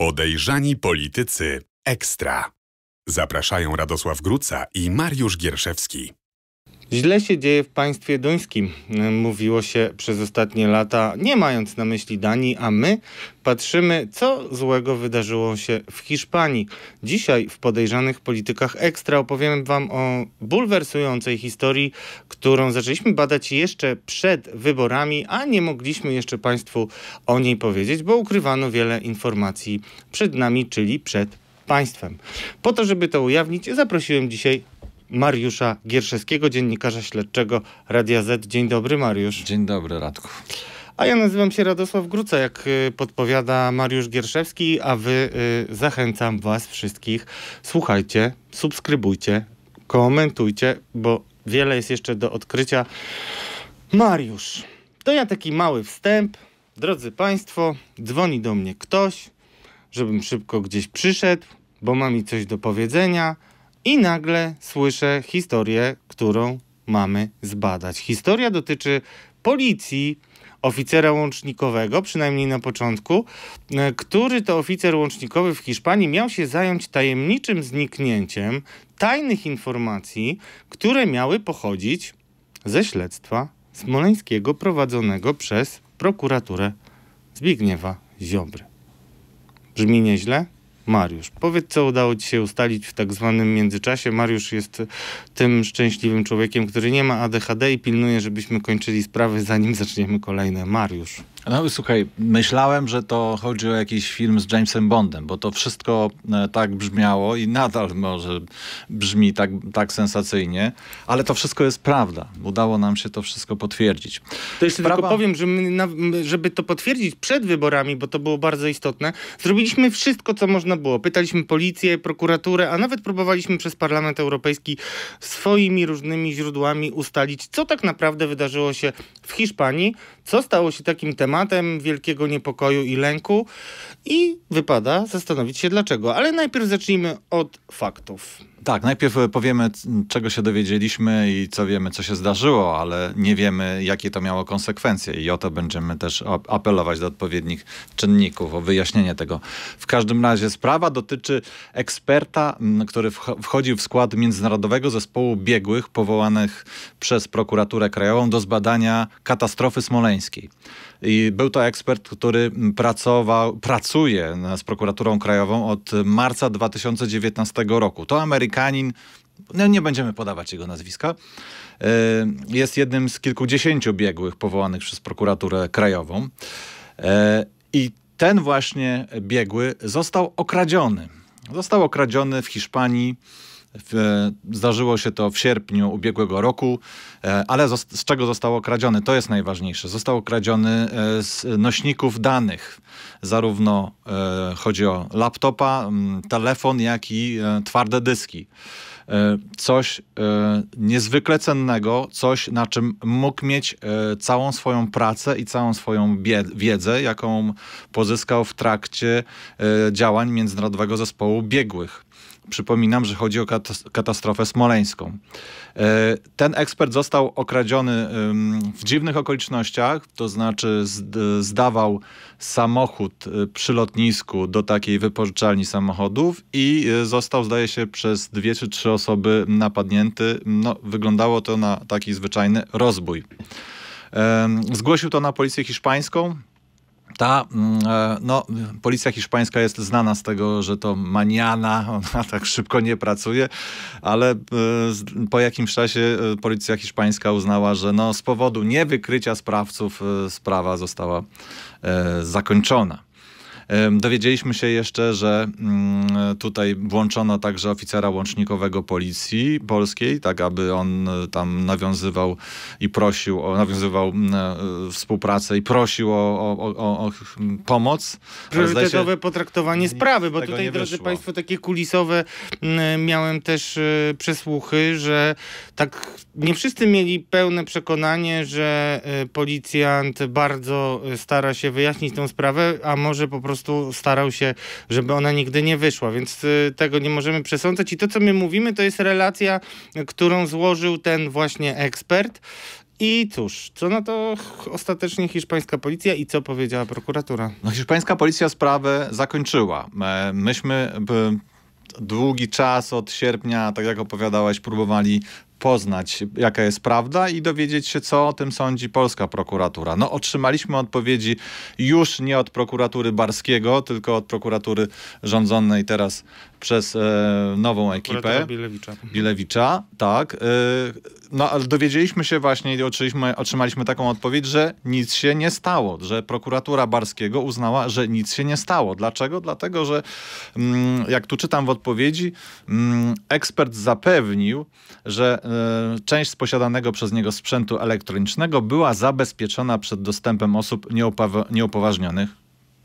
Podejrzani politycy ekstra. Zapraszają Radosław Gruca i Mariusz Gierszewski. Źle się dzieje w państwie duńskim, mówiło się przez ostatnie lata, nie mając na myśli Danii, a my patrzymy, co złego wydarzyło się w Hiszpanii. Dzisiaj w podejrzanych politykach ekstra opowiem Wam o bulwersującej historii, którą zaczęliśmy badać jeszcze przed wyborami, a nie mogliśmy jeszcze Państwu o niej powiedzieć, bo ukrywano wiele informacji przed nami, czyli przed państwem. Po to, żeby to ujawnić, zaprosiłem dzisiaj Mariusza Gierszewskiego, dziennikarza śledczego Radia Z. Dzień dobry, Mariusz. Dzień dobry, Radku. A ja nazywam się Radosław Gruca, jak y, podpowiada Mariusz Gierszewski, a wy y, zachęcam was wszystkich. Słuchajcie, subskrybujcie, komentujcie, bo wiele jest jeszcze do odkrycia. Mariusz, to ja taki mały wstęp. Drodzy Państwo, dzwoni do mnie ktoś, żebym szybko gdzieś przyszedł, bo ma mi coś do powiedzenia i nagle słyszę historię, którą mamy zbadać. Historia dotyczy policji, oficera łącznikowego, przynajmniej na początku, e, który to oficer łącznikowy w Hiszpanii miał się zająć tajemniczym zniknięciem tajnych informacji, które miały pochodzić ze śledztwa smoleńskiego prowadzonego przez prokuraturę Zbigniewa Ziobry. Brzmi nieźle? Mariusz. Powiedz, co udało ci się ustalić w tak zwanym międzyczasie. Mariusz jest tym szczęśliwym człowiekiem, który nie ma ADHD i pilnuje, żebyśmy kończyli sprawy, zanim zaczniemy kolejne. Mariusz. No słuchaj, myślałem, że to chodzi o jakiś film z Jamesem Bondem, bo to wszystko e, tak brzmiało i nadal może brzmi tak, tak sensacyjnie, ale to wszystko jest prawda. Udało nam się to wszystko potwierdzić. To jeszcze Sprawa... tylko powiem, że my, żeby to potwierdzić przed wyborami, bo to było bardzo istotne, zrobiliśmy wszystko, co można było. Pytaliśmy policję, prokuraturę, a nawet próbowaliśmy przez Parlament Europejski swoimi różnymi źródłami ustalić, co tak naprawdę wydarzyło się w Hiszpanii, co stało się takim tematem wielkiego niepokoju i lęku i wypada zastanowić się dlaczego. Ale najpierw zacznijmy od faktów. Tak, najpierw powiemy, czego się dowiedzieliśmy i co wiemy, co się zdarzyło, ale nie wiemy, jakie to miało konsekwencje i o to będziemy też apelować do odpowiednich czynników o wyjaśnienie tego. W każdym razie sprawa dotyczy eksperta, który wchodził w skład Międzynarodowego Zespołu Biegłych powołanych przez prokuraturę krajową do zbadania katastrofy smoleńskiej. I był to ekspert, który pracował, pracuje z prokuraturą krajową od marca 2019 roku. To Amerykanin, no nie będziemy podawać jego nazwiska, e, jest jednym z kilkudziesięciu biegłych powołanych przez prokuraturę krajową. E, I ten właśnie biegły został okradziony. Został okradziony w Hiszpanii Zdarzyło się to w sierpniu ubiegłego roku, e, ale z czego został okradziony? To jest najważniejsze. Został okradziony e, z nośników danych. Zarówno e, chodzi o laptopa, telefon, jak i twarde dyski coś niezwykle cennego, coś na czym mógł mieć całą swoją pracę i całą swoją wiedzę, jaką pozyskał w trakcie działań Międzynarodowego Zespołu Biegłych. Przypominam, że chodzi o katastrofę smoleńską. E, ten ekspert został okradziony w dziwnych okolicznościach, to znaczy zdawał samochód e, przy lotnisku do takiej wypożyczalni samochodów i e, został, zdaje się, przez dwie czy trzy osoby napadnięty. No, wyglądało to na taki zwyczajny rozbój. Zgłosił to na policję hiszpańską. Ta, mm, e, no, policja hiszpańska jest znana z tego, że to maniana, ona tak szybko nie pracuje, ale e, po jakimś czasie e, policja hiszpańska uznała, że no, z powodu niewykrycia sprawców sprawa została zakończona. Dowiedzieliśmy się jeszcze, że mm, tutaj włączono także oficera łącznikowego policji polskiej, tak aby on e, tam nawiązywał i prosił, o, nawiązywał e, współpracę i prosił o, o, o, pomoc. Priorytetowe potraktowanie sprawy, bo tutaj, drodzy wyszło. Państwo, takie kulisowe mm, miałem też e, przesłuchy, że tak nie wszyscy mieli pełne przekonanie, że policjant bardzo stara się wyjaśnić tę sprawę, a może po prostu prostu starał się, żeby ona nigdy nie wyszła, więc y, tego nie możemy przesądzać. I to, co my mówimy, to jest relacja, którą złożył ten właśnie ekspert. I cóż, co na to ostatecznie hiszpańska policja i co powiedziała prokuratura? No, hiszpańska policja sprawę zakończyła. E, myśmy długi czas od sierpnia, tak jak opowiadałeś, próbowali poznać, jaka jest prawda i dowiedzieć się, co o tym sądzi polska prokuratura. No, otrzymaliśmy odpowiedzi już nie od prokuratury Barskiego, tylko od prokuratury rządzonej teraz przez e, nową ekipę. Bilewicza. Bilewicza, tak. E, no, ale dowiedzieliśmy się właśnie i otrzymaliśmy, otrzymaliśmy taką odpowiedź, że nic się nie stało, że prokuratura Barskiego uznała, że nic się nie stało. Dlaczego? Dlatego, że mm, jak tu czytam w odpowiedzi, mm, ekspert zapewnił, że część z posiadanego przez niego sprzętu elektronicznego była zabezpieczona przed dostępem osób nieupoważnionych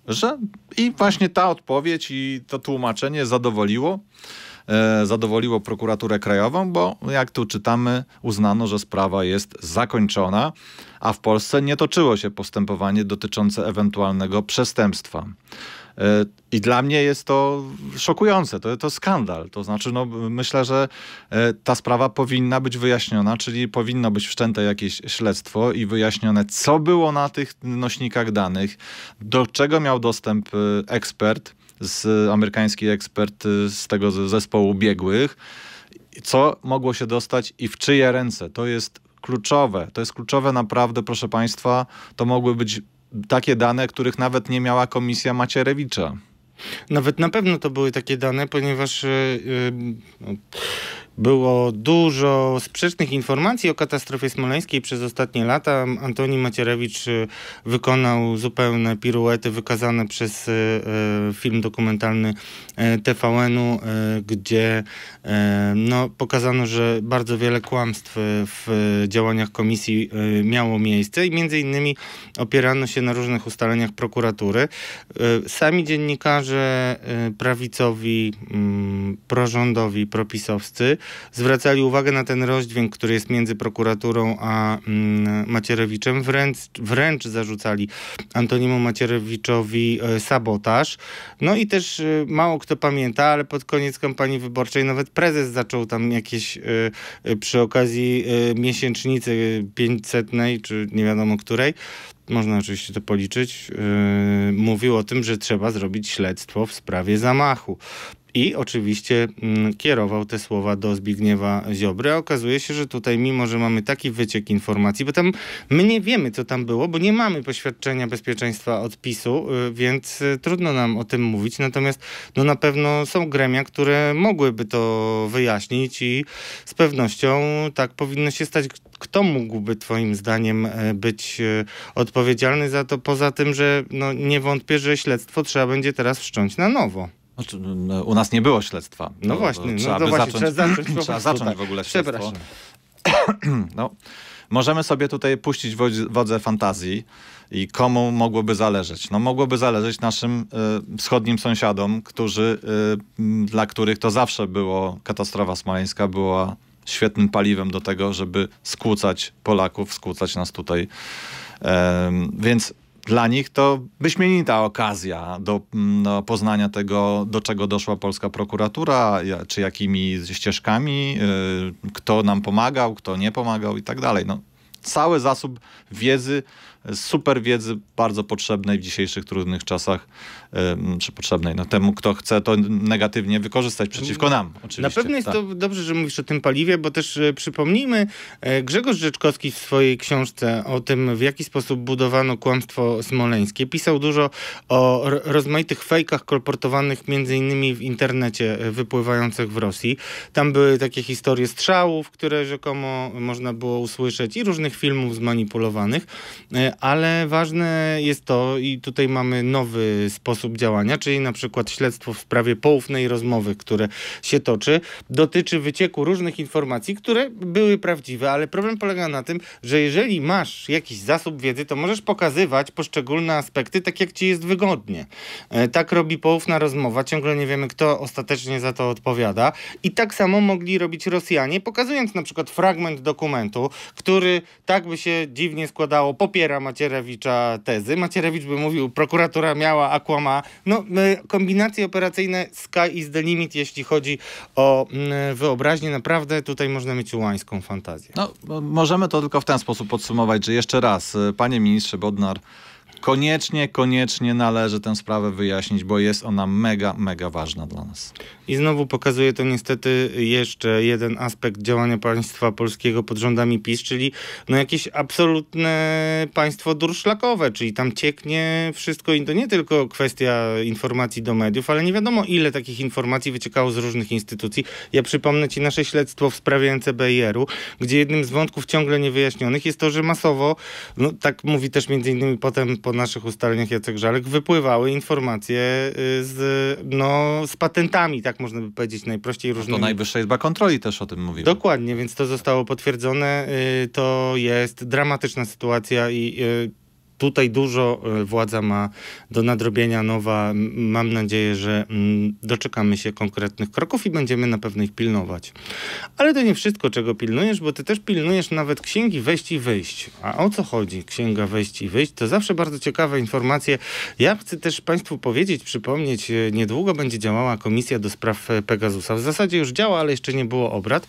że i właśnie ta odpowiedź i to tłumaczenie zadowoliło, e, zadowoliło prokuraturę krajową, bo jak tu czytamy, uznano, że sprawa jest zakończona, a w Polsce nie toczyło się postępowanie dotyczące ewentualnego przestępstwa. E, I dla mnie jest to szokujące, to, to skandal. To znaczy, no, myślę, że e, ta sprawa powinna być wyjaśniona, czyli powinno być wszczęte jakieś śledztwo i wyjaśnione, co było na tych nośnikach danych, do czego miał dostęp e, ekspert, z, amerykański ekspert z tego zespołu biegłych, co mogło się dostać i w czyje ręce. To jest kluczowe. To jest kluczowe naprawdę, proszę Państwa. To mogły być takie dane, których nawet nie miała komisja Macierewicza. Nawet na pewno to były takie dane, ponieważ yy, było dużo sprzecznych informacji o katastrofie smoleńskiej przez ostatnie lata. Antoni Macierewicz y, wykonał zupełne piruety wykazane przez y, y, film dokumentalny TVN-u, gdzie no, pokazano, że bardzo wiele kłamstw w działaniach komisji miało miejsce i między innymi opierano się na różnych ustaleniach prokuratury. Sami dziennikarze prawicowi, mm, prorządowi, propisowscy zwracali uwagę na ten rozdźwięk, który jest między prokuraturą a mm, Macierewiczem. Wręcz, wręcz zarzucali Antoniemu Macierewiczowi e, sabotaż. No i też e, mało kto pamięta, ale pod koniec kampanii wyborczej nawet prezes zaczął tam jakieś e, przy okazji miesięcznicy 500, czy nie wiadomo której, można oczywiście to policzyć, yy, mówił o tym, że trzeba zrobić śledztwo w sprawie zamachu i oczywiście mm, kierował te słowa do Zbigniewa Ziobry. A okazuje się, że tutaj, mimo że mamy taki wyciek informacji, bo tam my nie wiemy, co tam było, bo nie mamy poświadczenia bezpieczeństwa odpisu, y, więc y, trudno nam o tym mówić. Natomiast no, na pewno są gremia, które mogłyby to wyjaśnić i z pewnością tak powinno się stać. Kto mógłby Twoim zdaniem e, być e, odpowiedzialny za to, poza tym, że no, nie wątpię, że śledztwo trzeba będzie teraz wszcząć na nowo? Znaczy, no, u nas nie było śledztwa. No właśnie, no trzeba, no by właśnie, zacząć, trzeba zacząć, trzeba zacząć tak. w ogóle śledztwo. No, możemy sobie tutaj puścić wodze fantazji i komu mogłoby zależeć? No mogłoby zależeć naszym y, wschodnim sąsiadom, którzy, y, dla których to zawsze było, katastrofa smoleńska była świetnym paliwem do tego, żeby skłócać Polaków, skłócać nas tutaj. Y, więc dla nich to wyśmienita okazja do, mm, do, poznania tego, do czego doszła polska prokuratura, czy jakimi ścieżkami, y, kto nam pomagał, kto nie pomagał i tak dalej. No, cały zasób wiedzy super wiedzy, bardzo potrzebnej w dzisiejszych trudnych czasach, czy potrzebnej no, temu, kto chce to negatywnie wykorzystać przeciwko nam. Oczywiście. Na pewno jest tak. to dobrze, że mówisz o tym paliwie, bo też e, przypomnijmy, e, Grzegorz Rzeczkowski w swojej książce o tym, w jaki sposób budowano kłamstwo smoleńskie, pisał dużo o rozmaitych fejkach kolportowanych między innymi w internecie e, wypływających w Rosji. Tam były takie historie strzałów, które rzekomo można było usłyszeć i różnych filmów zmanipulowanych ale ważne jest to, i tutaj mamy nowy sposób działania, czyli na przykład śledztwo w sprawie poufnej rozmowy, które się toczy, dotyczy wycieku różnych informacji, które były prawdziwe, ale problem polega na tym, że jeżeli masz jakiś zasób wiedzy, to możesz pokazywać poszczególne aspekty tak, jak ci jest wygodnie. E, tak robi poufna rozmowa, ciągle nie wiemy, kto ostatecznie za to odpowiada. I tak samo mogli robić Rosjanie, pokazując na przykład fragment dokumentu, który tak by się dziwnie składało, popieram Macierewicza tezy. Macierewicz by mówił, prokuratura miała, No, kombinacje operacyjne sky is the limit, jeśli chodzi o mm, wyobraźnię. Naprawdę tutaj można mieć łańską fantazję. No, możemy to tylko w ten sposób podsumować, że jeszcze raz, y, panie ministrze Bodnar, koniecznie, koniecznie należy tę sprawę wyjaśnić, bo jest ona mega, mega ważna dla nas. I znowu pokazuje to niestety jeszcze jeden aspekt działania państwa polskiego pod rządami PiS, czyli no jakieś absolutne państwo durszlakowe, czyli tam cieknie wszystko i to nie tylko kwestia informacji do mediów, ale nie wiadomo ile takich informacji wyciekało z różnych instytucji. Ja przypomnę ci nasze śledztwo w sprawie NCBR-u, gdzie jednym z wątków ciągle niewyjaśnionych jest to, że masowo, no tak mówi też między innymi potem po naszych ustaleniach Jacek Żalek, wypływały informacje y, z, no, z patentami, tak można by powiedzieć najprościej różnymi. No to Najwyższa Izba Kontroli też o tym mówi. Dokładnie, więc to zostało potwierdzone. Y, to jest dramatyczna sytuacja i y, tutaj dużo e, władza ma do nadrobienia nowa. Mam nadzieję, że mm, doczekamy się konkretnych kroków i będziemy na pewno ich pilnować. Ale to nie wszystko, czego pilnujesz, bo ty też pilnujesz nawet księgi wejść i wyjść. A o co chodzi księga wejść i wyjść? To zawsze bardzo ciekawe informacje. Ja chcę też Państwu powiedzieć, przypomnieć, e, niedługo będzie działała Komisja do Spraw e, Pegasusa. W zasadzie już działa, ale jeszcze nie było obrad.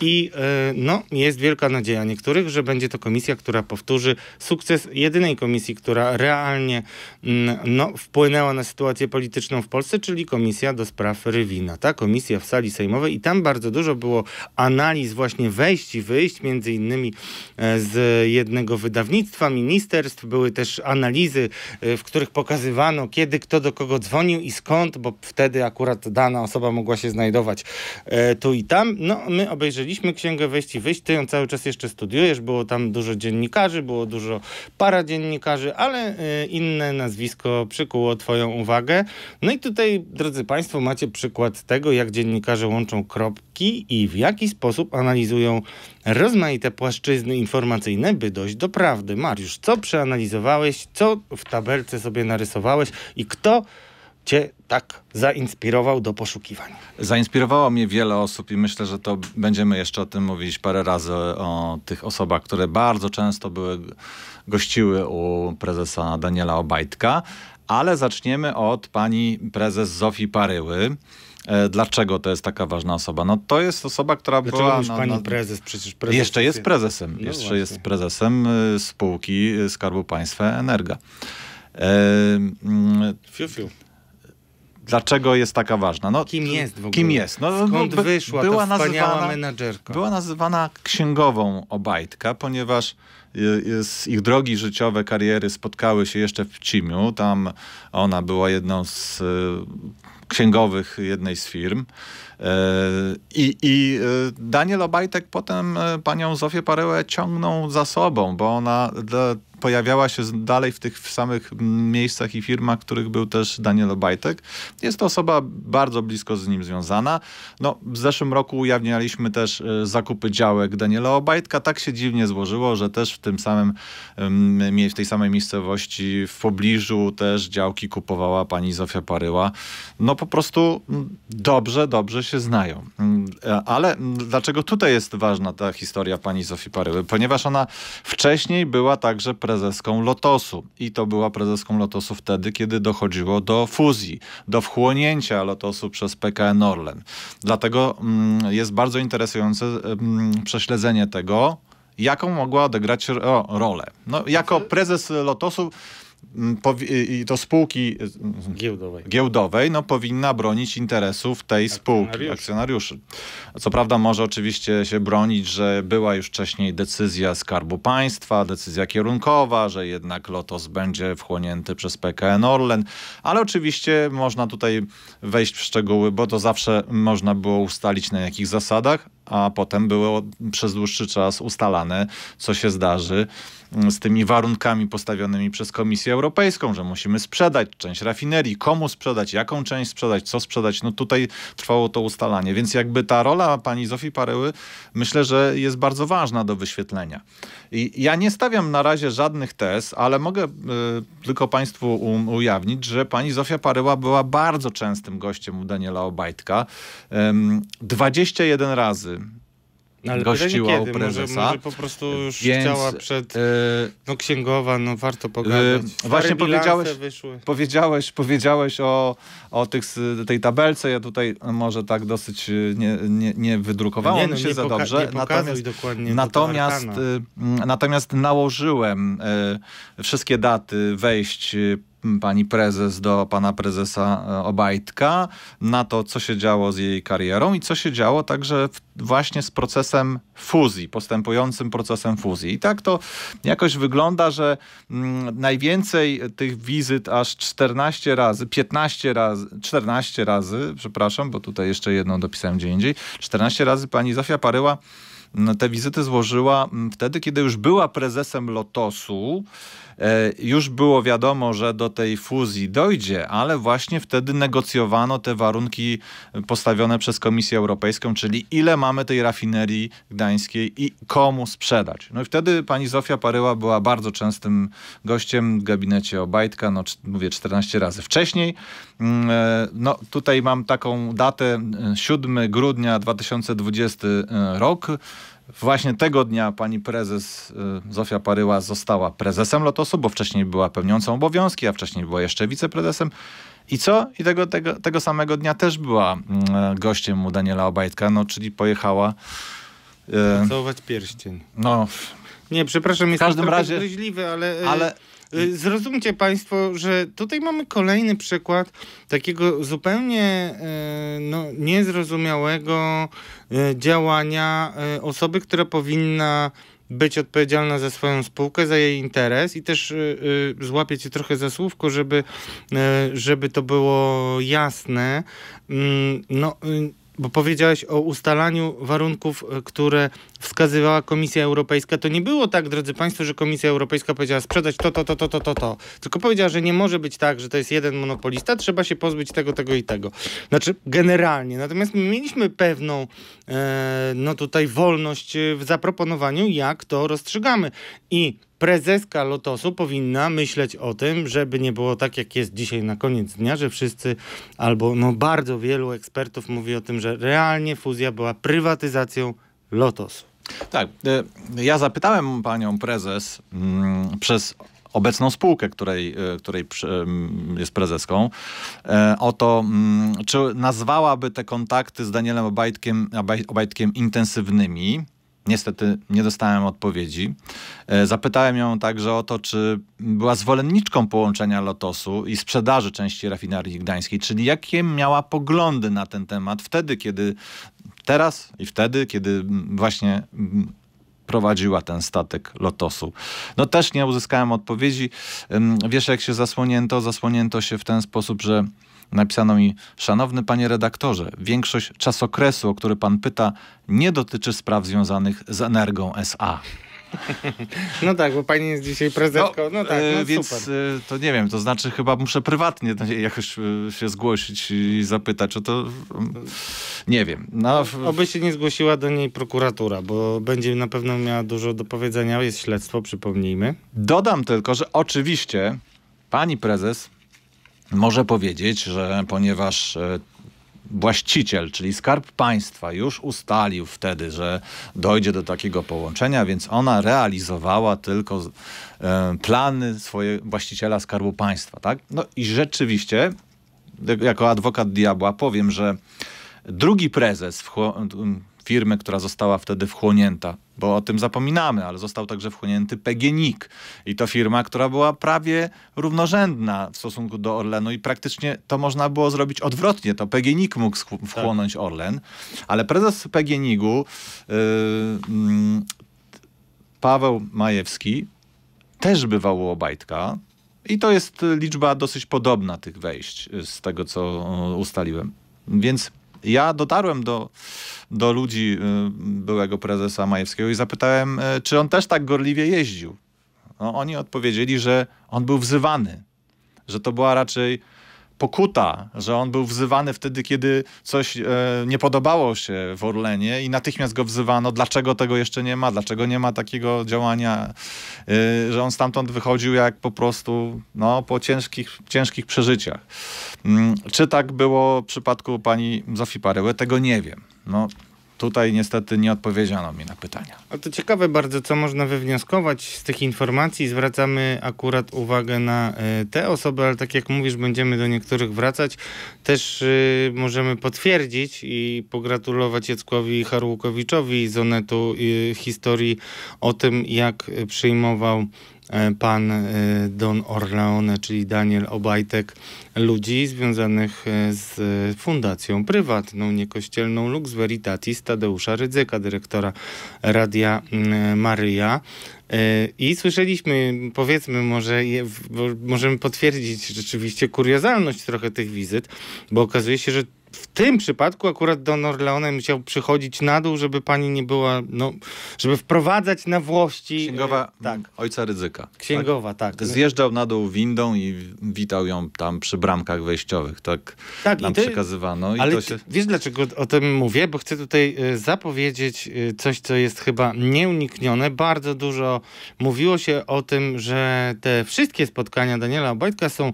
I no, jest wielka nadzieja niektórych, że będzie to komisja, która powtórzy sukces jedynej komisji, która realnie mm, no, wpłynęła na sytuację polityczną w Polsce, czyli Komisja do Spraw Rywina. Ta komisja w sali sejmowej i tam bardzo dużo było analiz właśnie wejść i wyjść, między innymi e, z jednego wydawnictwa, ministerstw. Były też analizy, e, w których pokazywano, kiedy kto do kogo dzwonił i skąd, bo wtedy akurat dana osoba mogła się znajdować e, tu i tam. No, my obejrzeliśmy Księgę Wejść i Wyjść, ty ją cały czas jeszcze studiujesz, było tam dużo dziennikarzy, było dużo paradziennikarzy, ale y, inne nazwisko przykuło Twoją uwagę. No i tutaj, drodzy Państwo, macie przykład tego, jak dziennikarze łączą kropki i w jaki sposób analizują rozmaite płaszczyzny informacyjne, by dojść do prawdy. Mariusz, co przeanalizowałeś, co w tabelce sobie narysowałeś i kto cię tak zainspirował do poszukiwań? Zainspirowało mnie wiele osób i myślę, że to będziemy jeszcze o tym mówić parę razy, o tych osobach, które bardzo często były, gościły u prezesa Daniela Obajtka, ale zaczniemy od pani prezes Zofii Paryły. E, dlaczego to jest taka ważna osoba? No to jest osoba, która Dlaczego była... Już no, pani prezes, przecież prezes Jeszcze jest prezesem. No jeszcze właśnie. jest prezesem y, spółki Skarbu Państwa Energa. E, mm, fiu, fiu. Dlaczego jest taka ważna? No, kim jest w ogóle? Kim jest? No, Skąd by, wyszła była ta nazywana, menadżerka? Była nazywana księgową Obajtka, ponieważ z ich drogi życiowe, kariery spotkały się jeszcze w Cimiu. Tam ona była jedną z y, księgowych jednej z firm. I, I Daniel Obajtek potem panią Zofię Parełę ciągnął za sobą, bo ona pojawiała się dalej w tych samych miejscach i firmach, w których był też Daniel Obajtek. Jest to osoba bardzo blisko z nim związana. No, w zeszłym roku ujawnialiśmy też zakupy działek Daniela Obajtka. Tak się dziwnie złożyło, że też w tym samym, w tej samej miejscowości w pobliżu też działki kupowała pani Zofia Paryła. No po prostu dobrze, dobrze się znają. Mm, ale dlaczego tutaj jest ważna ta historia pani Zofii Paryły? Ponieważ ona wcześniej była także prezeską Lotosu i to była prezeską Lotosu wtedy, kiedy dochodziło do fuzji, do wchłonięcia Lotosu przez PKN Orlen. Dlatego mm, jest bardzo interesujące mm, prześledzenie tego, jaką mogła odegrać rolę. No, jako prezes Lotosu i to spółki giełdowej, giełdowej no, powinna bronić interesów tej spółki, akcjonariuszy. Co prawda może oczywiście się bronić, że była już wcześniej decyzja Skarbu Państwa, decyzja kierunkowa, że jednak Lotos będzie wchłonięty przez PKN Orlen, ale oczywiście można tutaj wejść w szczegóły, bo to zawsze można było ustalić na jakich zasadach, a potem było przez dłuższy czas ustalane, co się zdarzy z tymi warunkami postawionymi przez Komisję Europejską, że musimy sprzedać część rafinerii, komu sprzedać, jaką część sprzedać, co sprzedać. No tutaj trwało to ustalanie, więc jakby ta rola pani Zofii Paryły myślę, że jest bardzo ważna do wyświetlenia. I ja nie stawiam na razie żadnych tez, ale mogę y, tylko państwu um, ujawnić, że pani Zofia Paryła była bardzo częstym gościem u Daniela Obajtka. 21 razy ale gościła u kiedy? Może, prezesa. może po prostu już Więc, chciała przed... e, No księgowa, no warto pogadać. Yy, właśnie powiedziałeś- Wyszły. Powiedziałeś, powiedziałeś o, o tych, tej tabelce. Ja tutaj może tak dosyć nie, nie, nie wydrukowało nie, no, się nie za dobrze. Natomiast natomiast, natomiast nałożyłem wszystkie daty wejść pani prezes do pana prezesa y, Obajtka na to, co się działo z jej karierą i co się działo także właśnie z procesem fuzji, postępującym procesem fuzji. I tak to jakoś wygląda, że mm, najwięcej tych wizyt, aż 14 razy, 15 razy, 14 razy, przepraszam, bo tutaj jeszcze jedną dopisałem gdzie indziej, 14 razy pani Zofia Paryła no, te wizyty złożyła mm, wtedy, kiedy już była prezesem Lotosu. E, Już było wiadomo, że do tej fuzji dojdzie, ale właśnie wtedy negocjowano te warunki postawione przez Komisję Europejską, czyli ile mamy tej rafinerii gdańskiej i komu sprzedać. No i wtedy pani Zofia Paryła była bardzo częstym gościem w gabinecie Obajtka, no mówię 14 razy wcześniej. Mm, e, No tutaj mam taką datę, e, 7 grudnia 2020 rok. Właśnie tego dnia pani prezes y, Zofia Paryła została prezesem Lotosu, bo wcześniej była pełniącą obowiązki, a wcześniej była jeszcze wiceprezesem. I co? I tego, tego, tego samego dnia też była mm, gościem u Daniela Obajtka, no czyli pojechała. y, Całować pierścień. No, Nie, przepraszam, jest każdym razie- ale, e, ale zrozumcie państwo, że tutaj mamy kolejny przykład takiego zupełnie e, no, niezrozumiałego e, działania osoby, która powinna być odpowiedzialna za swoją spółkę, za jej interes i też y, y, złapię cię trochę za słówko, żeby, y, żeby to było jasne. Mm, no, y, bo powiedziałeś o ustalaniu warunków, y, które wskazywała Komisja Europejska. To nie było tak, drodzy Państwo, że Komisja Europejska powiedziała sprzedać to, to, to, to, to, to, to. Tylko powiedziała, że nie może być tak, że to jest jeden monopolista, trzeba się pozbyć tego, tego i tego. Znaczy generalnie. Natomiast my mieliśmy pewną e, no tutaj wolność e, w zaproponowaniu, jak to rozstrzygamy. I prezeska Lotosu powinna myśleć o tym, żeby nie było tak, jak jest dzisiaj na koniec dnia, że wszyscy albo no bardzo wielu ekspertów mówi o tym, że realnie fuzja była prywatyzacją Lotosu. Tak. e, Ja zapytałem panią prezes mm, przez obecną spółkę, której, e, której jest prezeską, e, o to, mm, czy nazwałaby te kontakty z Danielem Obajtkiem, Obaj- Obajtkiem intensywnymi. Niestety nie dostałem odpowiedzi. E, Zapytałem ją także o to, czy była zwolenniczką połączenia Lotosu i sprzedaży części rafinerii gdańskiej, czyli jakie miała poglądy na ten temat wtedy, kiedy teraz i wtedy, kiedy właśnie prowadziła ten statek Lotosu. No też nie uzyskałem odpowiedzi. Wiesz, jak się zasłonięto? Zasłonięto się w ten sposób, że napisano mi, szanowny panie redaktorze, większość czasokresu, o który pan pyta, nie dotyczy spraw związanych z Energią SA. No tak, bo pani jest dzisiaj prezeską. No, tak, e, no więc super. e, to nie wiem, to znaczy chyba muszę prywatnie jakoś e, się zgłosić i zapytać, czy to... Nie wiem. No, Oby się nie zgłosiła do niej prokuratura, bo będzie na pewno miała dużo do powiedzenia. Jest śledztwo, przypomnijmy. Dodam tylko, że oczywiście pani prezes może powiedzieć, że ponieważ e, właściciel, czyli Skarb Państwa już ustalił wtedy, że dojdzie do takiego połączenia, więc ona realizowała tylko e, plany swoje właściciela Skarbu Państwa, tak? No i rzeczywiście, jako adwokat diabła powiem, że drugi prezes firmy, która została wtedy wchłonięta, bo o tym zapominamy, ale został także wchłonięty PGNiG. I to firma, która była prawie równorzędna w stosunku do Orlenu i praktycznie to można było zrobić odwrotnie. To PGNiG mógł schł- wchłonąć Orlen, ale prezes PGNiG-u yy, mm, Paweł Majewski też bywał u Obajtka i to jest liczba dosyć podobna tych wejść y, z tego, co y, ustaliłem. Więc ja dotarłem do, do ludzi y, byłego prezesa Majewskiego i zapytałem, y, czy on też tak gorliwie jeździł. No, oni odpowiedzieli, że on był wzywany, że to była raczej pokuta, że on był wzywany wtedy, kiedy coś e, nie podobało się w Orlenie i natychmiast go wzywano, dlaczego tego jeszcze nie ma, dlaczego nie ma takiego działania, e, że on stamtąd wychodził jak po prostu no, po ciężkich, ciężkich przeżyciach. Mm, Czy tak było w przypadku pani Zofii Paryły? Tego nie wiem. No, tutaj niestety nie odpowiedziano mi na pytania. A to ciekawe bardzo, co można wywnioskować z tych informacji. Zwracamy akurat uwagę na y, te osoby, ale tak jak mówisz, będziemy do niektórych wracać. Też y, możemy potwierdzić i pogratulować Jackowi Harłukowiczowi z Onetu y, historii o tym, jak przyjmował E, pan e, Don Orleone, czyli Daniel Obajtek, ludzi związanych e, z fundacją prywatną, niekościelną Lux Veritatis Tadeusza Rydzyka, dyrektora Radia Maryja. I słyszeliśmy, powiedzmy, może możemy potwierdzić rzeczywiście kuriozalność trochę tych wizyt, bo okazuje się, że w tym przypadku akurat Don Orleone musiał przychodzić na dół, żeby pani nie była, no, żeby wprowadzać na włości. Księgowa e, tak. ojca Ryzyka. Księgowa, tak. tak. Zjeżdżał na dół windą i witał ją tam przy bramkach wejściowych. Tak, tak nam ty, przekazywano. I ale to się... wiesz dlaczego o tym mówię? Bo chcę tutaj e, zapowiedzieć e, coś, co jest chyba nieuniknione. Bardzo dużo mówiło się o tym, że te wszystkie spotkania Daniela Obajtka są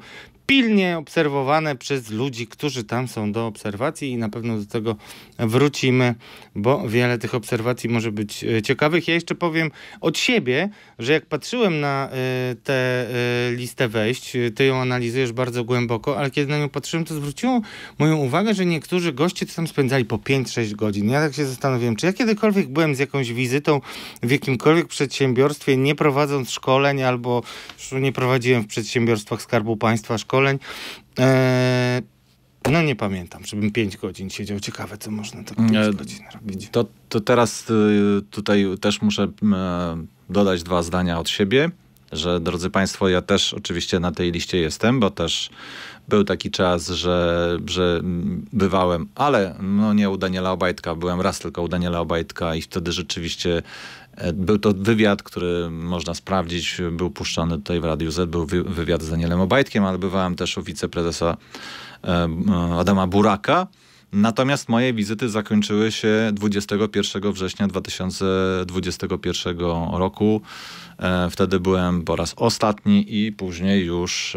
pilnie obserwowane przez ludzi, którzy tam są do obserwacji i na pewno do tego wrócimy, bo wiele tych obserwacji może być e, ciekawych. Ja jeszcze powiem od siebie, że jak patrzyłem na e, tę e, listę wejść, ty ją analizujesz bardzo głęboko, ale kiedy na nią patrzyłem, to zwróciło moją uwagę, że niektórzy goście tam spędzali po 5-6 godzin. Ja tak się zastanowiłem, czy ja kiedykolwiek byłem z jakąś wizytą w jakimkolwiek przedsiębiorstwie, nie prowadząc szkoleń albo nie prowadziłem w przedsiębiorstwach Skarbu Państwa szkoleń, szkoleń. Eee, no nie pamiętam, żebym 5 godzin siedział. Ciekawe, co można tak 5 eee, godzin robić. To, to teraz y, tutaj też muszę e, dodać dwa zdania od siebie, że drodzy Państwo, ja też oczywiście na tej liście jestem, bo też był taki czas, że, że bywałem, ale no nie u Daniela Obajtka, byłem raz tylko u Daniela Obajtka i wtedy rzeczywiście E, był to wywiad, który można sprawdzić, był puszczony tutaj w Radiu Z, był wywiad z Danielem Obajtkiem, ale bywałem też u wiceprezesa e, Adama Buraka. Natomiast moje wizyty zakończyły się 21 września 2021 roku. E, wtedy byłem po raz ostatni i później już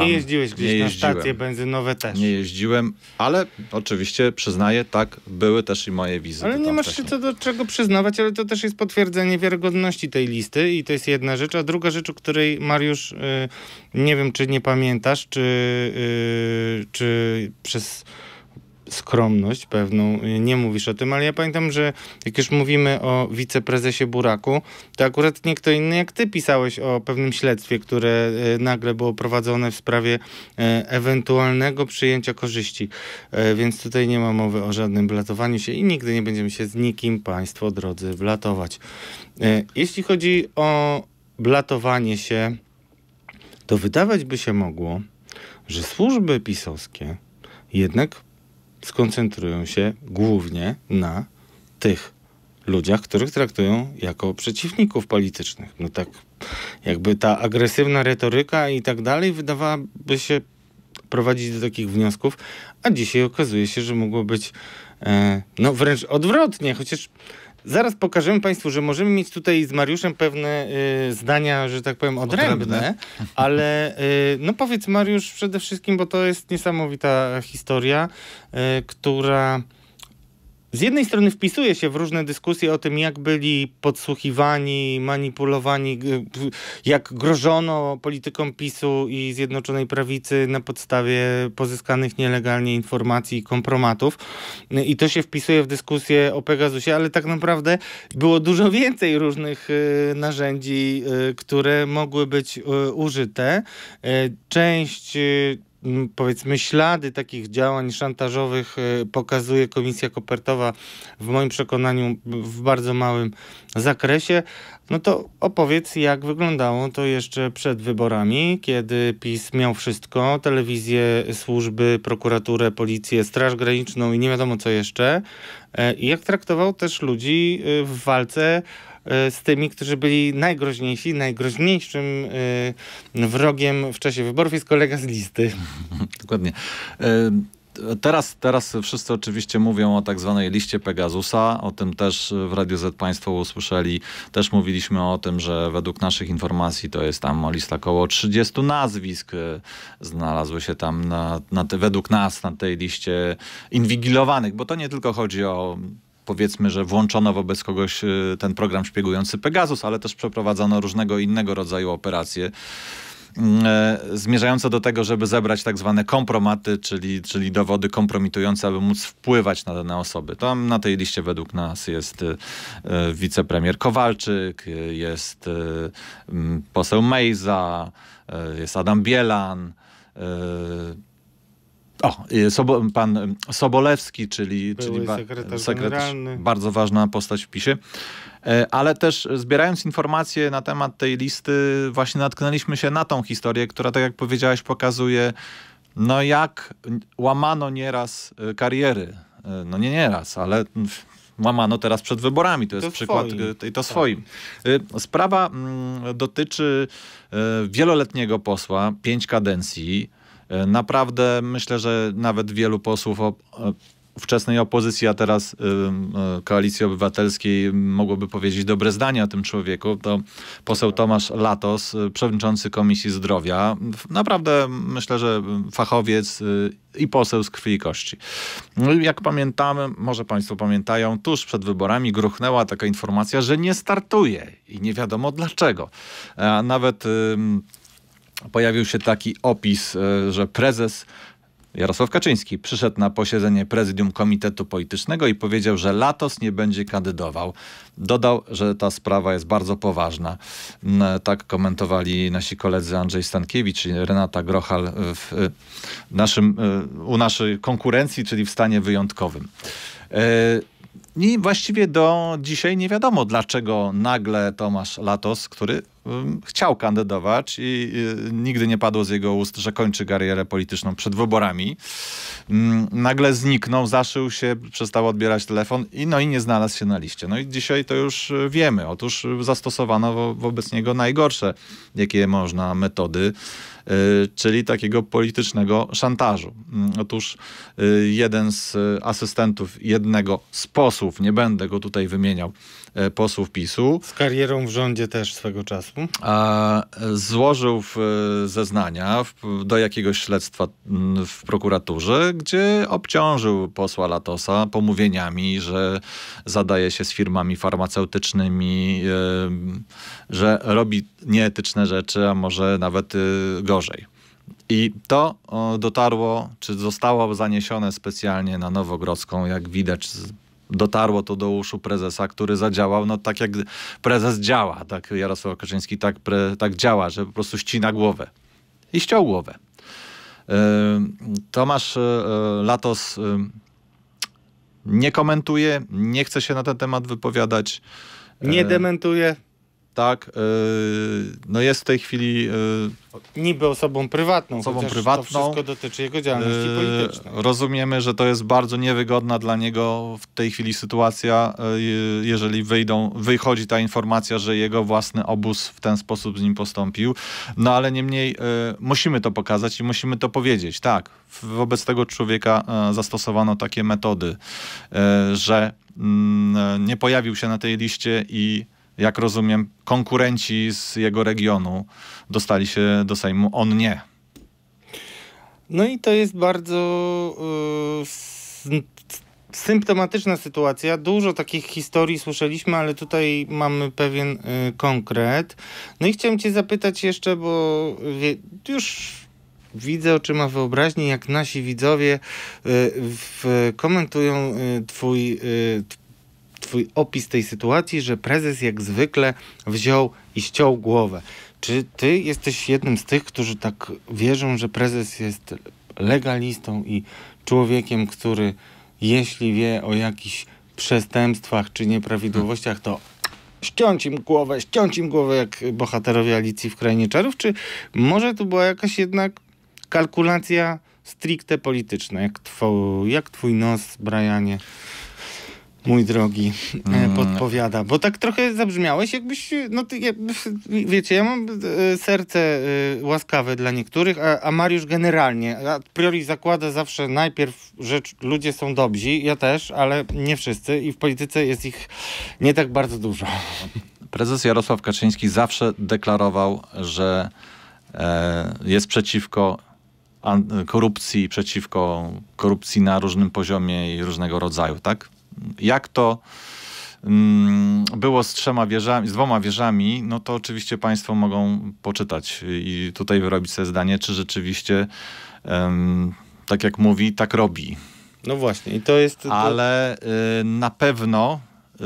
nie jeździłeś gdzieś nie na stacje benzynowe też. Nie jeździłem, ale oczywiście przyznaję, tak, były też i moje wizyty. Ale nie masz wcześniej. się co do czego przyznawać, ale to też jest potwierdzenie wiarygodności tej listy i to jest jedna rzecz. A druga rzecz, o której Mariusz, yy, nie wiem czy nie pamiętasz, czy, yy, czy przez skromność pewną, nie mówisz o tym, ale ja pamiętam, że jak już mówimy o wiceprezesie Buraku, to akurat nie kto inny jak ty pisałeś o pewnym śledztwie, które e, nagle było prowadzone w sprawie e, ewentualnego przyjęcia korzyści. Więc tutaj nie ma mowy o żadnym blatowaniu się i nigdy nie będziemy się z nikim, państwo drodzy, blatować. Jeśli chodzi o blatowanie się, to wydawać by się mogło, że służby pisowskie jednak skoncentrują się głównie na tych ludziach, których traktują jako przeciwników politycznych. No tak jakby ta agresywna retoryka i tak dalej wydawałaby się prowadzić do takich wniosków, a dzisiaj okazuje się, że mogło być e, no wręcz odwrotnie, chociaż Zaraz pokażemy Państwu, że możemy mieć tutaj z Mariuszem pewne y, zdania, że tak powiem, odrębne, odrębne. ale y, no powiedz Mariusz przede wszystkim, bo to jest niesamowita historia, y, która z jednej strony wpisuje się w różne dyskusje o tym, jak byli podsłuchiwani, manipulowani, jak grożono politykom PiSu i Zjednoczonej Prawicy na podstawie pozyskanych nielegalnie informacji i kompromatów. I to się wpisuje w dyskusję o Pegasusie, ale tak naprawdę było dużo więcej różnych y, narzędzi, y, które mogły być y, użyte. Część powiedzmy ślady takich działań szantażowych e, pokazuje Komisja Kopertowa w moim przekonaniu w bardzo małym zakresie, no to opowiedz jak wyglądało to jeszcze przed wyborami, kiedy PiS miał wszystko, telewizję, służby, prokuraturę, policję, straż graniczną i nie wiadomo co jeszcze e, i jak traktował też ludzi e, w walce z tymi, którzy byli najgroźniejsi. Najgroźniejszym e, wrogiem w czasie wyborów jest kolega z listy. Dokładnie. E, teraz, teraz wszyscy oczywiście mówią o tak zwanej liście Pegasusa. O tym też w Radio Z Państwo usłyszeli. Też mówiliśmy o tym, że według naszych informacji to jest tam lista około 30 nazwisk. Znalazły się tam na, na te, według nas na tej liście inwigilowanych, bo to nie tylko chodzi o powiedzmy, że włączono wobec kogoś y, ten program szpiegujący Pegasus, ale też przeprowadzono różnego innego rodzaju operacje mm, e, zmierzające do tego, żeby zebrać tak zwane kompromaty, czyli, czyli dowody kompromitujące, aby móc wpływać na dane osoby. Tam na tej liście według nas jest y, y, wicepremier Kowalczyk, jest mm, poseł Mejza, jest Adam Bielan, o, Sobo, pan Sobolewski, czyli, Były czyli ba, sekretarz sekretarz, bardzo ważna postać w PiSie. E, Ale też zbierając informacje na temat tej listy, właśnie natknęliśmy się na tą historię, która, tak jak powiedziałeś, pokazuje, no jak łamano nieraz e, kariery. E, No nie nieraz, ale łamano teraz przed wyborami. To jest To przykład swoim. i to swoim. E, Sprawa mm, dotyczy e, wieloletniego posła, pięć kadencji. E, Naprawdę myślę, że nawet wielu posłów e, wczesnej opozycji, a teraz y, y, Koalicji Obywatelskiej mogłoby powiedzieć dobre zdanie o tym człowieku, to poseł Tomasz Latos, y, przewodniczący Komisji Zdrowia. Naprawdę myślę, że fachowiec i poseł z krwi i kości. No Jak pamiętamy, może Państwo pamiętają, tuż przed wyborami gruchnęła taka informacja, że nie startuje i nie wiadomo dlaczego. A nawet pojawił się taki opis, e, że prezes Jarosław Kaczyński przyszedł na posiedzenie prezydium Komitetu Politycznego i powiedział, że Latos nie będzie kandydował. Dodał, że ta sprawa jest bardzo poważna. Mm, Tak komentowali nasi koledzy Andrzej Stankiewicz i Renata Grochal w e, naszym, e, u naszej konkurencji, czyli w stanie wyjątkowym. E, I właściwie do dzisiaj nie wiadomo, dlaczego nagle Tomasz Latos, który chciał kandydować i nigdy nie padło z jego ust, że kończy karierę polityczną przed wyborami, nagle zniknął, zaszył się, przestał odbierać telefon i no i nie znalazł się na liście. No i dzisiaj to już y, wiemy. Otóż y, zastosowano wo wobec niego najgorsze, jakie można metody, y, czyli takiego politycznego szantażu. Otóż jeden z asystentów jednego z posłów, nie będę go tutaj wymieniał, posłów PiSu, Z karierą w rządzie też swego czasu. a, złożył w, e, zeznania w, do jakiegoś śledztwa mm, w prokuraturze, gdzie obciążył posła Latosa pomówieniami, że zadaje się z firmami farmaceutycznymi, że robi nieetyczne rzeczy, a może nawet gorzej. I to dotarło, czy zostało zaniesione specjalnie na Nowogrodzką, jak widać. Dotarło to do uszu prezesa, który zadziałał, no tak jak prezes działa, tak Jarosław Kaczyński tak, pre, tak działa, że po prostu ścina głowę. I ściął głowę. Tomasz yy, Latos yy, nie komentuje, nie chce się na ten temat wypowiadać. Nie Yy, dementuje. Tak, yy, no jest w tej chwili yy, Niby osobą prywatną, Osobą prywatną. to wszystko dotyczy jego działalności Yy, politycznej. Rozumiemy, że to jest bardzo niewygodna dla niego w tej chwili sytuacja, jeżeli wyjdą, wychodzi ta informacja, że jego własny obóz w ten sposób z nim postąpił. No ale niemniej musimy to pokazać i musimy to powiedzieć. Tak, wobec tego człowieka zastosowano takie metody, że mm, nie pojawił się na tej liście i jak rozumiem, konkurenci z jego regionu dostali się do Sejmu, on nie. No i to jest bardzo y, sym- symptomatyczna sytuacja. Dużo takich historii słyszeliśmy, ale tutaj mamy pewien y, konkret. No i chciałem cię zapytać jeszcze, bo wie, już widzę oczyma wyobraźni, jak nasi widzowie y, w, komentują y, twój, y, twój opis tej sytuacji, że prezes jak zwykle wziął i ściął głowę. Czy ty jesteś jednym z tych, którzy tak wierzą, że prezes jest legalistą i człowiekiem, który jeśli wie o jakichś przestępstwach czy nieprawidłowościach, to ściąć im głowę, ściąć im głowę jak bohaterowie Alicji w Krainie Czarów, czy może tu była jakaś jednak kalkulacja stricte polityczna, jak, two, jak twój nos, Brianie, mój drogi, e, Mm. podpowiada? Bo tak trochę zabrzmiałeś, jakbyś, no ty, wiecie, ja mam e, serce e, łaskawe dla niektórych, a, a Mariusz generalnie, a priori zakłada zawsze najpierw, że ludzie są dobrzy, ja też, ale nie wszyscy i w polityce jest ich nie tak bardzo dużo. Prezes Jarosław Kaczyński zawsze deklarował, że e, jest przeciwko korupcji, przeciwko korupcji na różnym poziomie i różnego rodzaju, tak? Jak to mm, było z trzema wieżami, z dwoma wieżami, no to oczywiście Państwo mogą poczytać i tutaj wyrobić sobie zdanie, czy rzeczywiście, tak jak mówi, tak robi. No właśnie, i to jest. Ale y, na pewno y,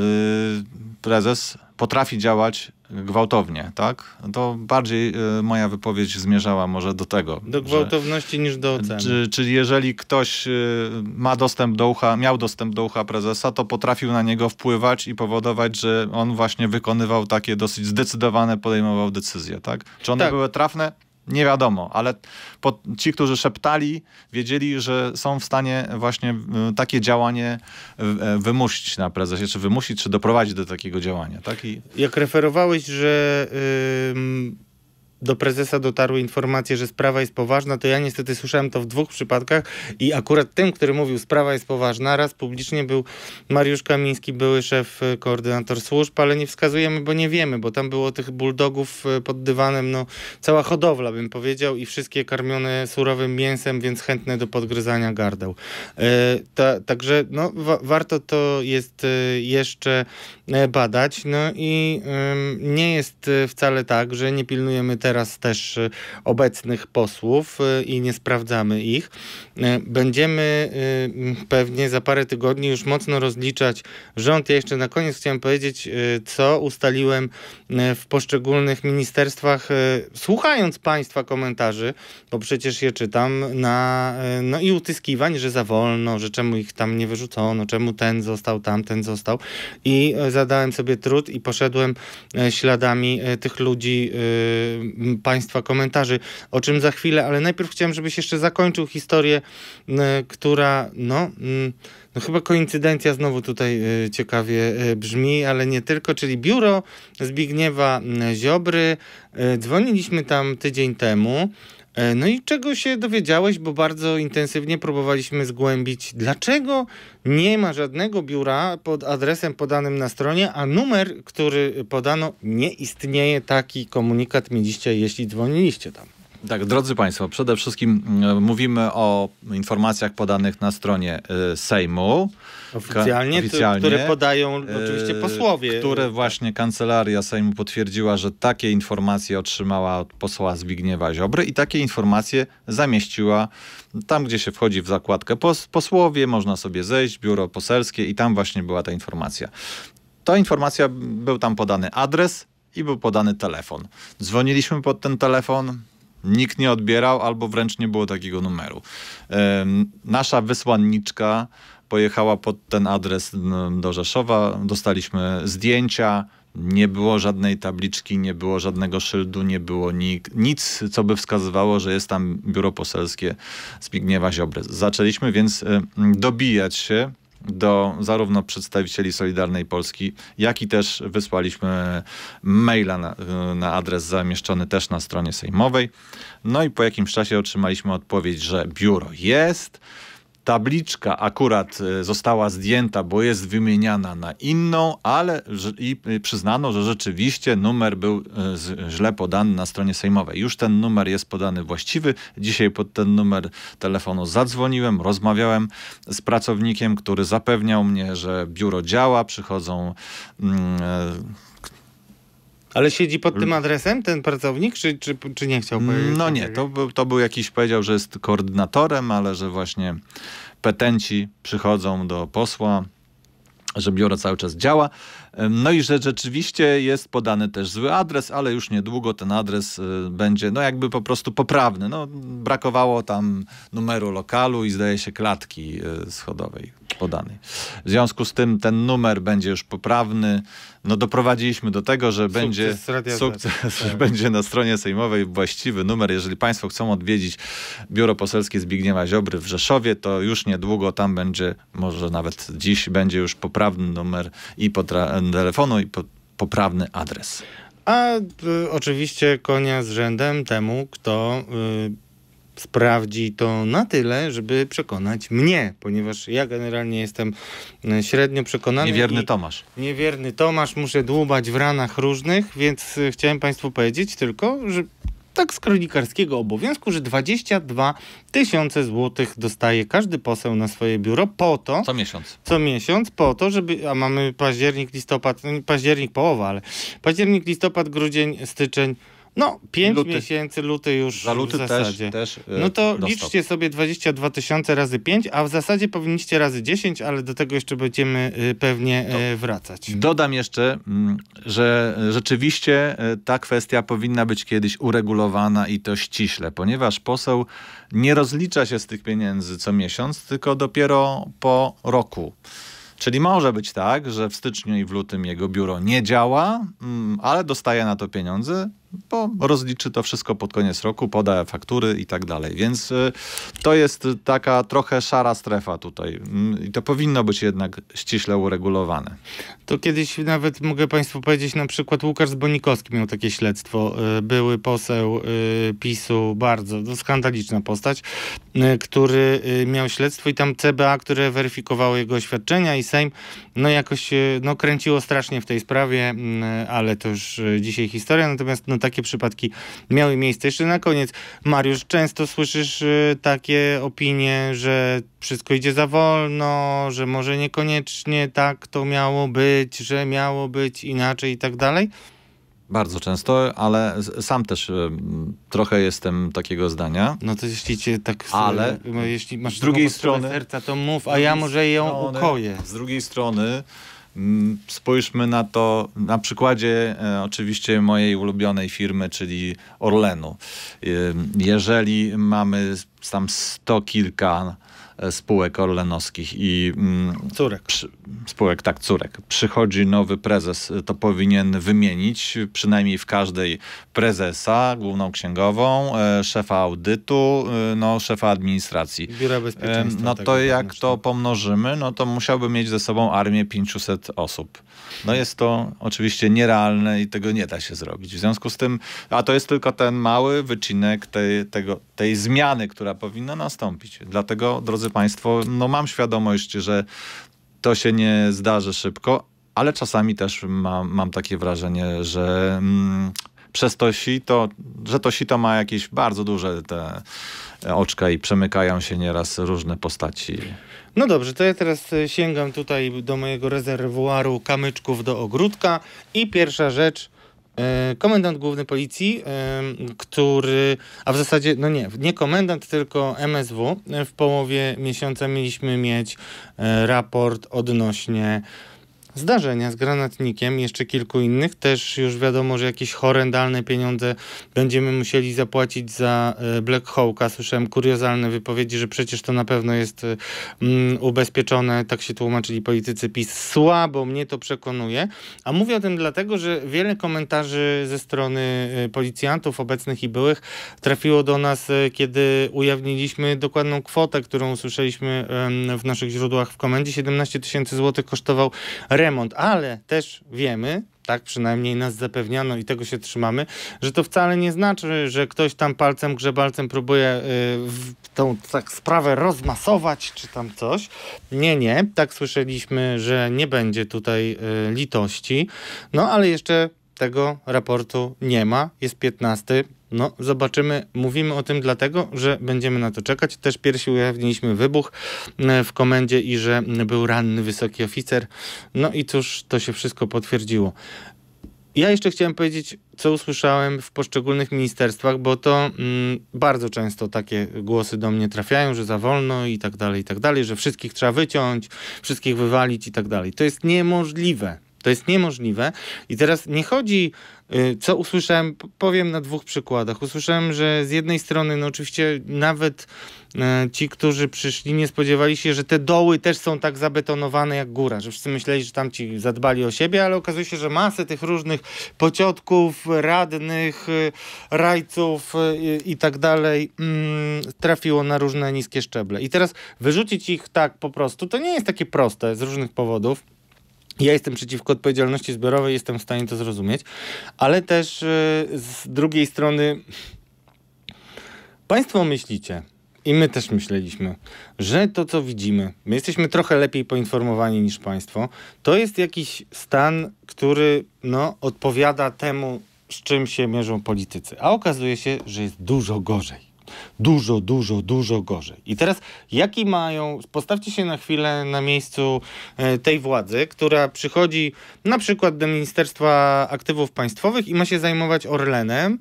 prezes potrafi działać gwałtownie, tak? To bardziej y, moja wypowiedź zmierzała może do tego. Do gwałtowności że, niż do oceny. Czy, czyli jeżeli ktoś y, ma dostęp do ucha, miał dostęp do ucha prezesa, to potrafił na niego wpływać i powodować, że on właśnie wykonywał takie dosyć zdecydowane, podejmował decyzje, tak? Czy one tak. były trafne? Nie wiadomo, ale ci, którzy szeptali, wiedzieli, że są w stanie właśnie y, takie działanie y, wymusić na prezesie, czy wymusić, czy doprowadzić do takiego działania. Tak? I... Jak referowałeś, że yy, do prezesa dotarły informacje, że sprawa jest poważna, to ja niestety słyszałem to w dwóch przypadkach i akurat tym, który mówił, sprawa jest poważna, raz publicznie był Mariusz Kamiński, były szef, e, koordynator służb, ale nie wskazujemy, bo nie wiemy, bo tam było tych bulldogów e, pod dywanem, no cała hodowla bym powiedział i wszystkie karmione surowym mięsem, więc chętne do podgryzania gardeł. E, ta, także no, wa warto to jest e, jeszcze badać, no i e, nie jest wcale tak, że nie pilnujemy teraz też y, obecnych posłów y, i nie sprawdzamy ich. Y, będziemy pewnie za parę tygodni już mocno rozliczać rząd. Ja jeszcze na koniec chciałem powiedzieć, co ustaliłem w poszczególnych ministerstwach, słuchając Państwa komentarzy, bo przecież je czytam, na, no i utyskiwań, że za wolno, że czemu ich tam nie wyrzucono, czemu ten został, tamten został. I zadałem sobie trud i poszedłem śladami tych ludzi Państwa komentarzy, o czym za chwilę, ale najpierw chciałem, żebyś jeszcze zakończył historię, która, no, no chyba koincydencja znowu tutaj e, ciekawie e, brzmi, ale nie tylko, czyli biuro Zbigniewa Ziobry. E, dzwoniliśmy tam tydzień temu. No i czego się dowiedziałeś, bo bardzo intensywnie próbowaliśmy zgłębić, dlaczego nie ma żadnego biura pod adresem podanym na stronie, a numer, który podano, nie istnieje. Taki komunikat mieliście, jeśli dzwoniliście tam. Tak, drodzy Państwo, przede wszystkim e, mówimy o informacjach podanych na stronie e, Sejmu. Oficjalnie, oficjalnie które podają oczywiście posłowie. Które właśnie Kancelaria Sejmu potwierdziła, że takie informacje otrzymała od posła Zbigniewa Ziobry i takie informacje zamieściła tam, gdzie się wchodzi w zakładkę pos posłowie, można sobie zejść, biuro poselskie i tam właśnie była ta informacja. Ta informacja, był tam podany adres i był podany telefon. Dzwoniliśmy pod ten telefon, nikt nie odbierał albo wręcz nie było takiego numeru. Nasza wysłanniczka pojechała pod ten adres do Rzeszowa, dostaliśmy zdjęcia, nie było żadnej tabliczki, nie było żadnego szyldu, nie było nic, co by wskazywało, że jest tam biuro poselskie Zbigniewa Ziobry. Zaczęliśmy więc dobijać się do zarówno przedstawicieli Solidarnej Polski, jak i też wysłaliśmy maila na, na, adres zamieszczony też na stronie sejmowej. No i po jakimś czasie otrzymaliśmy odpowiedź, że biuro jest, tabliczka akurat e, została zdjęta, bo jest wymieniana na inną, ale i przyznano, że rzeczywiście numer był e, źle podany na stronie sejmowej. Już ten numer jest podany właściwy. Dzisiaj pod ten numer telefonu zadzwoniłem, rozmawiałem z pracownikiem, który zapewniał mnie, że biuro działa, przychodzą mm, e, ale siedzi pod tym adresem ten pracownik, czy, czy, czy nie chciał powiedzieć? No nie, to był, to był jakiś, powiedział, że jest koordynatorem, ale że właśnie petenci przychodzą do posła, że biuro cały czas działa. No i że rzeczywiście jest podany też zły adres, ale już niedługo ten adres y, będzie no jakby po prostu poprawny. No, brakowało tam numeru lokalu i zdaje się klatki y, schodowej podanej. W związku z tym ten numer będzie już poprawny. No doprowadziliśmy do tego, że sukces będzie sukces, tak. będzie na stronie sejmowej właściwy numer. Jeżeli Państwo chcą odwiedzić biuro poselskie Zbigniewa Ziobry w Rzeszowie, to już niedługo tam będzie, może nawet dziś będzie już poprawny numer i telefonu i po, poprawny adres. A y, oczywiście konia z rzędem temu, kto y, sprawdzi to na tyle, żeby przekonać mnie, ponieważ ja generalnie jestem e, średnio przekonany. Niewierny Tomasz. Niewierny Tomasz, muszę dłubać w ranach różnych, więc e, chciałem Państwu powiedzieć tylko, że tak z kronikarskiego obowiązku, że 22 tysiące złotych dostaje każdy poseł na swoje biuro po to... Co miesiąc. Co miesiąc po to, żeby... A mamy październik, listopad, październik połowa, ale październik, listopad, grudzień, styczeń... No, 5 Luty. miesięcy, luty już Za luty w zasadzie. też, też e, No to dostał. liczcie sobie 22 tysiące razy 5, a w zasadzie powinniście razy 10, ale do tego jeszcze będziemy y, pewnie y, wracać. Dodam jeszcze, mm, że rzeczywiście e, ta kwestia powinna być kiedyś uregulowana i to ściśle, ponieważ poseł nie rozlicza się z tych pieniędzy co miesiąc, tylko dopiero po roku. Czyli może być tak, że w styczniu i w lutym jego biuro nie działa, mm, ale dostaje na to pieniądze, bo rozliczy to wszystko pod koniec roku, poda faktury i tak dalej. Więc y, to jest taka trochę szara strefa tutaj Mm, i to powinno być jednak ściśle uregulowane. To kiedyś nawet mogę Państwu powiedzieć, na przykład Łukasz Zbonikowski miał takie śledztwo. Y, Były poseł y, PiSu, bardzo no, skandaliczna postać, który miał śledztwo i tam CBA, które weryfikowało jego oświadczenia i Sejm no jakoś no, kręciło strasznie w tej sprawie, mm, ale to już dzisiaj historia. Natomiast no, takie przypadki miały miejsce. Jeszcze na koniec, Mariusz, często słyszysz y, takie opinie, że wszystko idzie za wolno, że może niekoniecznie tak to miało być, że miało być inaczej i tak dalej. Bardzo często, ale sam też em, trochę jestem takiego zdania. No to jeśli cię tak... Ale no, jeśli masz z drugiej strony- serca, to mów, a ja może ją strony- ukoję. Z drugiej strony spójrzmy na to na przykładzie e, oczywiście mojej ulubionej firmy, czyli Orlenu. Ym, Jeżeli mamy tam sto kilka e, spółek orlenowskich i mm, Córek. przy, spółek, tak, córek. Przychodzi nowy prezes, to powinien wymienić przynajmniej w każdej prezesa, główną księgową, e, szefa audytu, e, no, szefa administracji. Biura Bezpieczeństwa. No to jak to pomnożymy, no to musiałby mieć ze sobą armię 500 osób. No jest to oczywiście nierealne i tego nie da się zrobić. W związku z tym, a to jest tylko ten mały wycinek tej, tego, tej zmiany, która powinna nastąpić. Dlatego, drodzy Państwo, no mam świadomość, że to się nie zdarzy szybko, ale czasami też mam, mam takie wrażenie, że mm, przez to sito, że to sito ma jakieś bardzo duże te oczka i przemykają się nieraz różne postaci. No dobrze, to ja teraz e, sięgam tutaj do mojego rezerwuaru kamyczków do ogródka i pierwsza rzecz, e, komendant główny policji, e, który, a w zasadzie, no nie, nie komendant, tylko MSW. E, W połowie miesiąca mieliśmy mieć e, raport odnośnie zdarzenia z granatnikiem, jeszcze kilku innych. Też już wiadomo, że jakieś horrendalne pieniądze będziemy musieli zapłacić za e, Black Hawka. Słyszałem kuriozalne wypowiedzi, że przecież to na pewno jest e, mm, ubezpieczone, tak się tłumaczyli politycy PiS. Słabo mnie to przekonuje. A mówię o tym dlatego, że wiele komentarzy ze strony e, policjantów obecnych i byłych trafiło do nas, kiedy ujawniliśmy dokładną kwotę, którą usłyszeliśmy w naszych źródłach w komendzie. 17 tysięcy złotych kosztował remont, ale też wiemy, tak przynajmniej nas zapewniano i tego się trzymamy, że to wcale nie znaczy, że ktoś tam palcem, grzebalcem próbuje y, tą tak sprawę rozmasować, czy tam coś. Nie, nie. Tak słyszeliśmy, że nie będzie tutaj y, litości. No ale jeszcze tego raportu nie ma. Jest 15. No, zobaczymy. Mówimy o tym dlatego, że będziemy na to czekać. Też pierwsi ujawniliśmy wybuch e, w komendzie i że był ranny wysoki oficer. No i cóż, to się wszystko potwierdziło. Ja jeszcze chciałem powiedzieć, co usłyszałem w poszczególnych ministerstwach, bo to mm, bardzo często takie głosy do mnie trafiają, że za wolno i tak dalej, i tak dalej, że wszystkich trzeba wyciąć, wszystkich wywalić i tak dalej. To jest niemożliwe. To jest niemożliwe. I teraz nie chodzi, co usłyszałem, powiem na dwóch przykładach. Usłyszałem, że z jednej strony, no oczywiście nawet e, ci, którzy przyszli, nie spodziewali się, że te doły też są tak zabetonowane jak góra, że wszyscy myśleli, że tam ci zadbali o siebie, ale okazuje się, że masę tych różnych pociotków, radnych, y, rajców y, i tak dalej mm, trafiło na różne niskie szczeble. I teraz wyrzucić ich tak po prostu, to nie jest takie proste z różnych powodów. Ja jestem przeciwko odpowiedzialności zbiorowej, jestem w stanie to zrozumieć, ale też y, z drugiej strony Państwo myślicie, i my też myśleliśmy, że to, co widzimy, my jesteśmy trochę lepiej poinformowani niż Państwo, to jest jakiś stan, który no, odpowiada temu, z czym się mierzą politycy. A okazuje się, że jest dużo gorzej. Dużo, dużo, dużo gorzej. I teraz jaki mają, postawcie się na chwilę na miejscu e, tej władzy, która przychodzi na przykład do Ministerstwa Aktywów Państwowych i ma się zajmować Orlenem,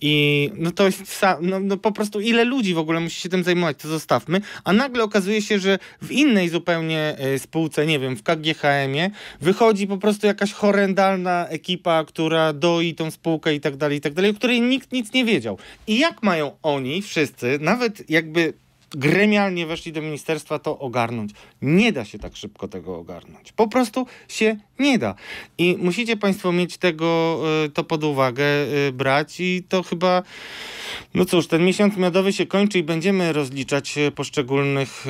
I no to jest no, no po prostu ile ludzi w ogóle musi się tym zajmować, to zostawmy. A nagle okazuje się, że w innej zupełnie e, spółce, nie wiem, w KGHM-ie, wychodzi po prostu jakaś horrendalna ekipa, która doi tą spółkę i tak dalej, i tak dalej, o której nikt nic nie wiedział. I jak mają oni wszyscy, nawet jakby gremialnie weszli do ministerstwa, to ogarnąć. Nie da się tak szybko tego ogarnąć. Po prostu się nie da. I musicie Państwo mieć tego, y, to pod uwagę y, brać i to chyba, no cóż, ten miesiąc miodowy się kończy i będziemy rozliczać y, poszczególnych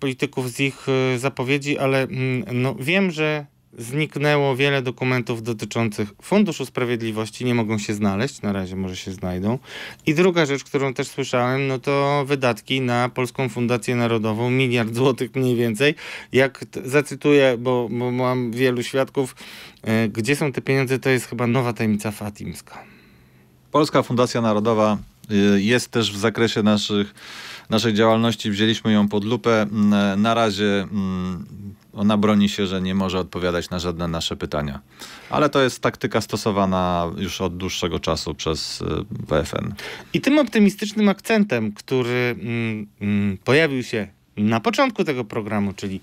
polityków z ich zapowiedzi, ale mm, no, wiem, że zniknęło wiele dokumentów dotyczących Funduszu Sprawiedliwości, nie mogą się znaleźć, na razie może się znajdą. I druga rzecz, którą też słyszałem, no to wydatki na Polską Fundację Narodową, miliard złotych mniej więcej. Jak zacytuję, bo, bo mam wielu świadków, e, gdzie są te pieniądze, to jest chyba nowa tajemnica fatimska. Polska Fundacja Narodowa y, jest też w zakresie naszych, naszej działalności, wzięliśmy ją pod lupę. Mm, na razie mm, ona broni się, że nie może odpowiadać na żadne nasze pytania. Ale to jest taktyka stosowana już od dłuższego czasu przez. Y, I tym optymistycznym akcentem, który mm, mm, pojawił się na początku tego programu, czyli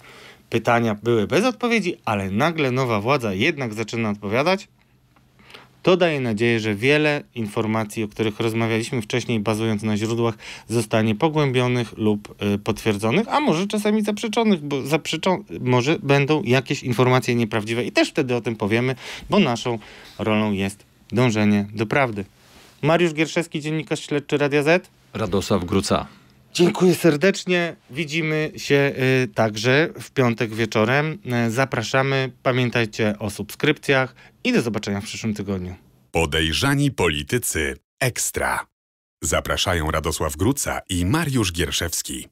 pytania były bez odpowiedzi, ale nagle nowa władza jednak zaczyna odpowiadać, to daje nadzieję, że wiele informacji, o których rozmawialiśmy wcześniej, bazując na źródłach, zostanie pogłębionych lub y, potwierdzonych, a może czasami zaprzeczonych, bo zaprzeczą, może będą jakieś informacje nieprawdziwe i też wtedy o tym powiemy, bo naszą rolą jest dążenie do prawdy. Mariusz Gierszewski, dziennikarz śledczy Radia Z. Radosław Gruca. Dziękuję serdecznie. Widzimy się y, także w piątek wieczorem. Y, zapraszamy. Pamiętajcie o subskrypcjach i do zobaczenia w przyszłym tygodniu. Podejrzani politycy ekstra. Zapraszają Radosław Gruca i Mariusz Gierszewski.